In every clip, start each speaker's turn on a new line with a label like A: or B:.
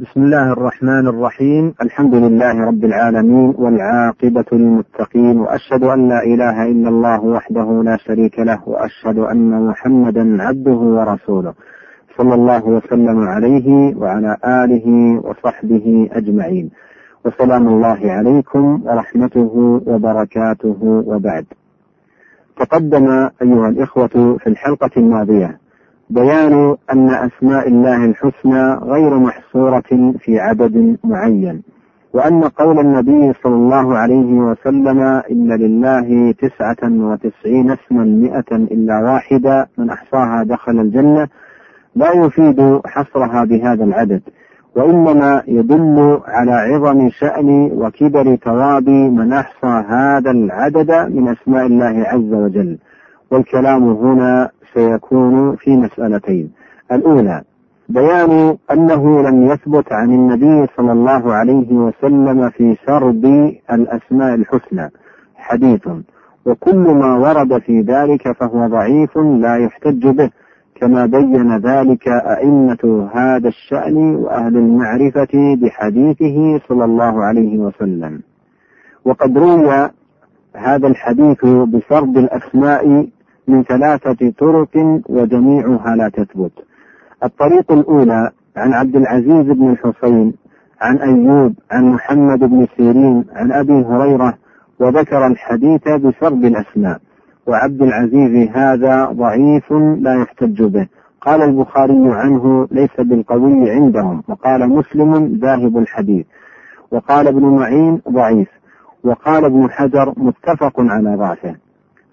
A: بسم الله الرحمن الرحيم. الحمد لله رب العالمين والعاقبة للمتقين وأشهد أن لا إله إلا الله وحده لا شريك له وأشهد أن محمدا عبده ورسوله صلى الله وسلم عليه وعلى آله وصحبه أجمعين. وسلام الله عليكم ورحمته وبركاته. وبعد تقدم أيها الإخوة في الحلقة الماضية بيان أن أسماء الله الحسنى غير محصورة في عدد معين وأن قول النبي صلى الله عليه وسلم إن لله تسعة وتسعين اسما مئة إلا واحدة من أحصاها دخل الجنة لا يفيد حصرها بهذا العدد وإنما يدل على عظم شأن وكبر ثواب من أحصى هذا العدد من أسماء الله عز وجل. والكلام هنا سيكون في مسألتين. الأولى بيان أنه لم يثبت عن النبي صلى الله عليه وسلم في سرد الأسماء الحسنى. حديث. وكل ما ورد في ذلك فهو ضعيف لا يحتج به كما بين ذلك أئمة هذا الشأن وأهل المعرفة بحديثه صلى الله عليه وسلم. وقد روي هذا الحديث بسرد الأسماء من ثلاثة طرق وجميعها لا تثبت. الطريق الأولى عن عبد العزيز بن الحسين عن أيوب عن محمد بن سيرين عن أبي هريرة وذكر الحديث بسرد الأسماء. وعبد العزيز هذا ضعيف لا يحتج به. قال البخاري عنه ليس بالقوي عندهم. وقال مسلم ذاهب الحديث. وقال ابن معين ضعيف. وقال ابن حجر متفق على ضعفه.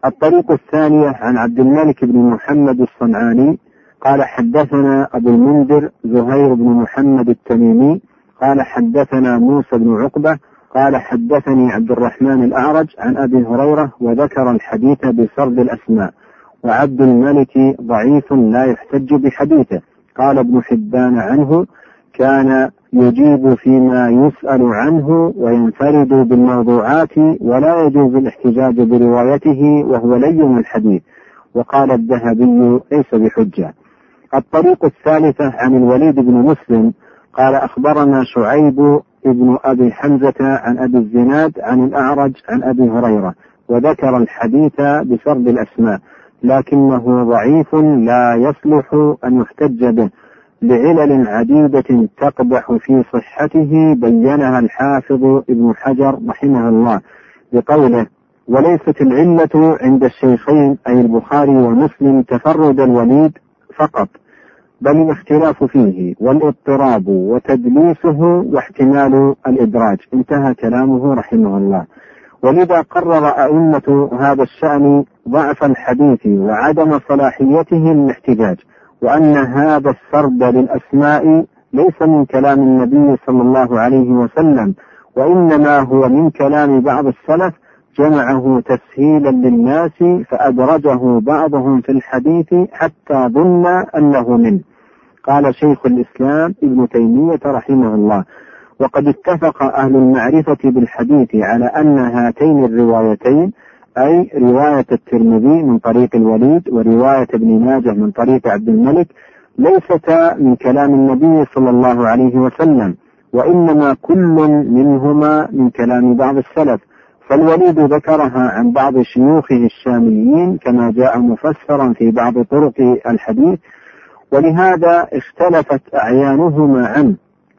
A: الطريق الثانية عن عبد الملك بن محمد الصنعاني قال حدثنا أبو المنذر زهير بن محمد التميمي قال حدثنا موسى بن عقبة قال حدثني عبد الرحمن الأعرج عن أبي هريرة وذكر الحديث بسرد الأسماء وعبد الملك ضعيف لا يحتج بحديثه قال ابن حبان عنه كان يجيب فيما يسأل عنه وينفرد بالموضوعات ولا يجوز الاحتجاج بروايته وهو لين الحديث. وقال الذهبي ليس بحجة. الطريق الثالثة عن الوليد بن مسلم قال أخبرنا شعيب ابن أبي حمزة عن أبي الزناد عن الأعرج عن أبي هريرة وذكر الحديث بسرد الأسماء لكنه ضعيف لا يصلح أن يحتج به. لعلل عديدة تقدح في صحته بينها الحافظ ابن حجر رحمه الله بقوله وليست العلة عند الشيخين أي البخاري ومسلم تفرد الوليد فقط بل الاختلاف فيه والاضطراب وتدليسه واحتمال الإدراج. انتهى كلامه رحمه الله. ولذا قرر أئمة هذا الشأن ضعف الحديث وعدم صلاحيته للاحتجاج وأن هذا السرد للأسماء ليس من كلام النبي صلى الله عليه وسلم وإنما هو من كلام بعض السلف جمعه تسهيلا للناس فأدرجه بعضهم في الحديث حتى ظن أنه منه. قال شيخ الإسلام ابن تيمية رحمه الله وقد اتفق أهل المعرفة بالحديث على أن هاتين الروايتين أي رواية الترمذي من طريق الوليد ورواية ابن ماجه من طريق عبد الملك ليستا من كلام النبي صلى الله عليه وسلم وإنما كل منهما من كلام بعض السلف. فالوليد ذكرها عن بعض شيوخه الشاميين كما جاء مفسرا في بعض طرق الحديث ولهذا اختلفت أعيانهما عنه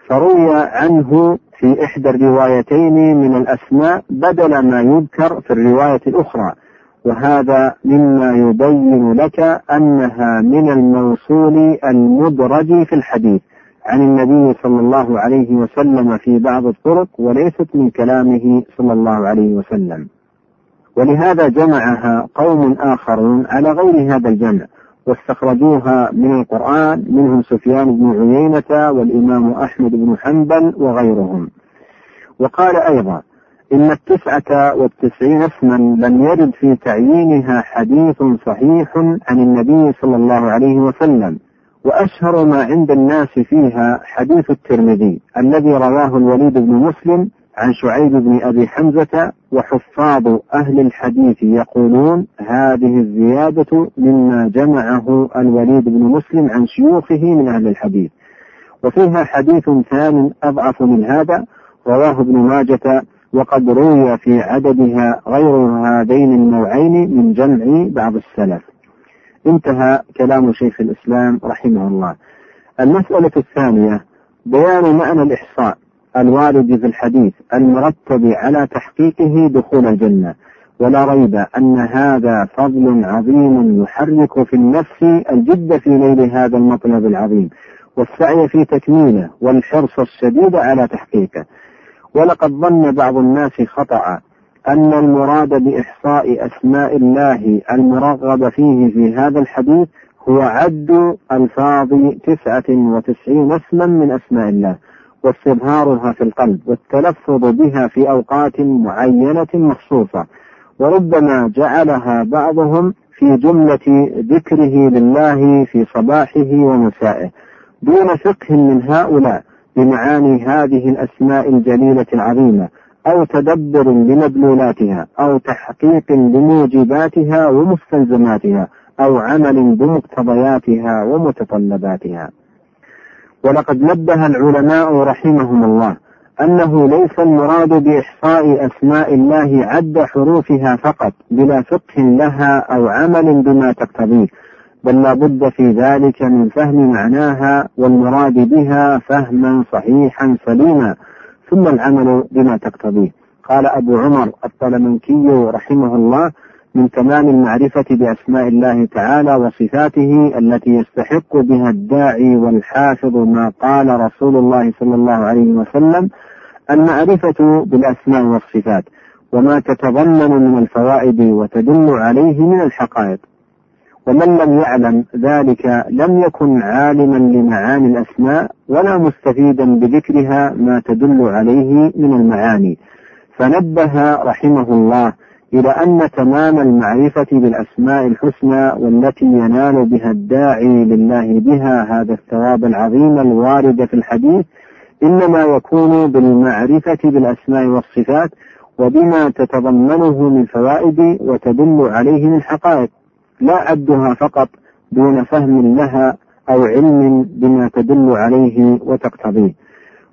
A: فروي عنه في إحدى الروايتين من الأسماء بدل ما يذكر في الرواية الأخرى. وهذا مما يبين لك أنها من الموصول المدرج في الحديث عن النبي صلى الله عليه وسلم في بعض الطرق وليست من كلامه صلى الله عليه وسلم. ولهذا جمعها قوم آخرون على غير هذا الجمع واستخرجوها من القرآن منهم سفيان بن عيينة والإمام أحمد بن حنبل وغيرهم. وقال أيضا إن التسعة والتسعين اسما لم يرد في تعيينها حديث صحيح عن النبي صلى الله عليه وسلم وأشهر ما عند الناس فيها حديث الترمذي الذي رواه الوليد بن مسلم عن شعيب بن أبي حمزة وحفاظ أهل الحديث يقولون هذه الزيادة مما جمعه الوليد بن مسلم عن شيوخه من أهل الحديث. وفيها حديث ثان أضعف من هذا رواه ابن ماجة وقد روي في عددها غير هذين النوعين من جمع بعض السلف. انتهى كلام شيخ الإسلام رحمه الله. المسألة الثانية بيان معنى الإحصاء الوارد في الحديث المرتب على تحقيقه دخول الجنة. ولا ريب أن هذا فضل عظيم يحرك في النفس الجد في نيل هذا المطلب العظيم. والسعي في تكميله والحرص الشديد على تحقيقه. ولقد ظن بعض الناس خطأ أن المراد بإحصاء أسماء الله المرغب فيه في هذا الحديث هو عد ألفاظ تسعة وتسعين اسما من أسماء الله واستظهارها في القلب والتلفظ بها في أوقات معينة مخصوصة وربما جعلها بعضهم في جملة ذكره لله في صباحه ومسائه. دون فقه من هؤلاء بمعاني هذه الأسماء الجليلة العظيمة أو تدبر لمدلولاتها أو تحقيق لموجباتها ومستلزماتها أو عمل بمقتضياتها ومتطلباتها. ولقد نبه العلماء رحمهم الله أنه ليس المراد بإحصاء أسماء الله عد حروفها فقط بلا فقه لها أو عمل بما تقتضيه بل لا بد في ذلك من فهم معناها والمراد بها فهما صحيحا سليما. ثم العمل بما تقتضيه. قال أبو عمر الطلمنكي رحمه الله من تمام المعرفة بأسماء الله تعالى وصفاته التي يستحق بها الداعي والحافظ ما قال رسول الله صلى الله عليه وسلم المعرفة بالأسماء والصفات وما تتضمن من الفوائد وتدل عليه من الحقائق. ومن لم يعلم ذلك لم يكن عالما لمعاني الأسماء ولا مستفيدا بذكرها ما تدل عليه من المعاني. فنبه رحمه الله إلى أن تمام المعرفة بالأسماء الحسنى والتي ينال بها الداعي لله بها هذا الثواب العظيم الوارد في الحديث إنما يكون بالمعرفة بالأسماء والصفات وبما تتضمنه من فوائد وتدل عليه من حقائق. لا عدها فقط دون فهم لها أو علم بما تدل عليه وتقتضيه.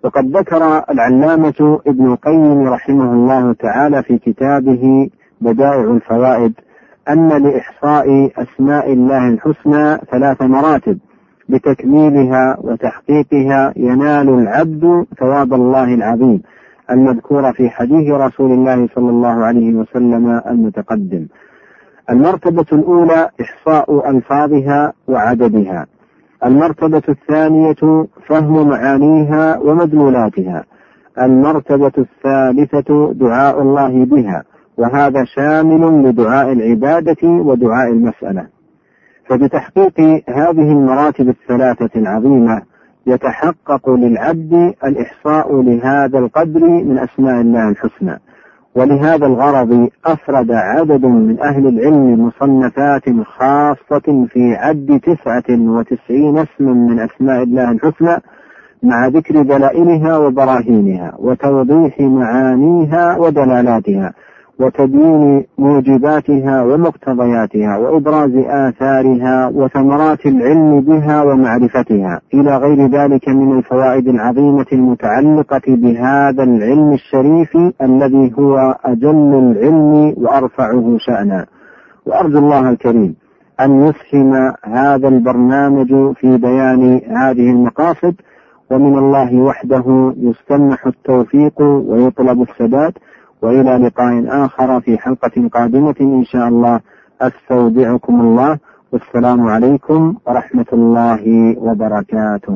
A: وقد ذكر العلامة ابن القيم رحمه الله تعالى في كتابه بدائع الفوائد أن لإحصاء أسماء الله الحسنى ثلاث مراتب بتكميلها وتحقيقها ينال العبد ثواب الله العظيم المذكور في حديث رسول الله صلى الله عليه وسلم المتقدم. المرتبة الأولى إحصاء ألفاظها وعددها. المرتبة الثانية فهم معانيها ومدلولاتها. المرتبة الثالثة دعاء الله بها وهذا شامل لدعاء العبادة ودعاء المسألة. فبتحقيق هذه المراتب الثلاثة العظيمة يتحقق للعبد الإحصاء لهذا القدر من أسماء الله الحسنى. ولهذا الغرض أفرد عدد من أهل العلم مصنفات خاصة في عد تسعة وتسعين اسما من أسماء الله الحسنى مع ذكر دلائلها وبراهينها وتوضيح معانيها ودلالاتها. وتبيين موجباتها ومقتضياتها وإبراز آثارها وثمرات العلم بها ومعرفتها. إلى غير ذلك من الفوائد العظيمة المتعلقة بهذا العلم الشريف الذي هو أجل العلم وأرفعه شأنا. وأرجو الله الكريم أن يسهم هذا البرنامج في بيان هذه المقاصد ومن الله وحده يستمح التوفيق ويطلب الثبات. وإلى لقاء آخر في حلقة قادمة إن شاء الله. أستودعكم الله. والسلام عليكم ورحمة الله وبركاته.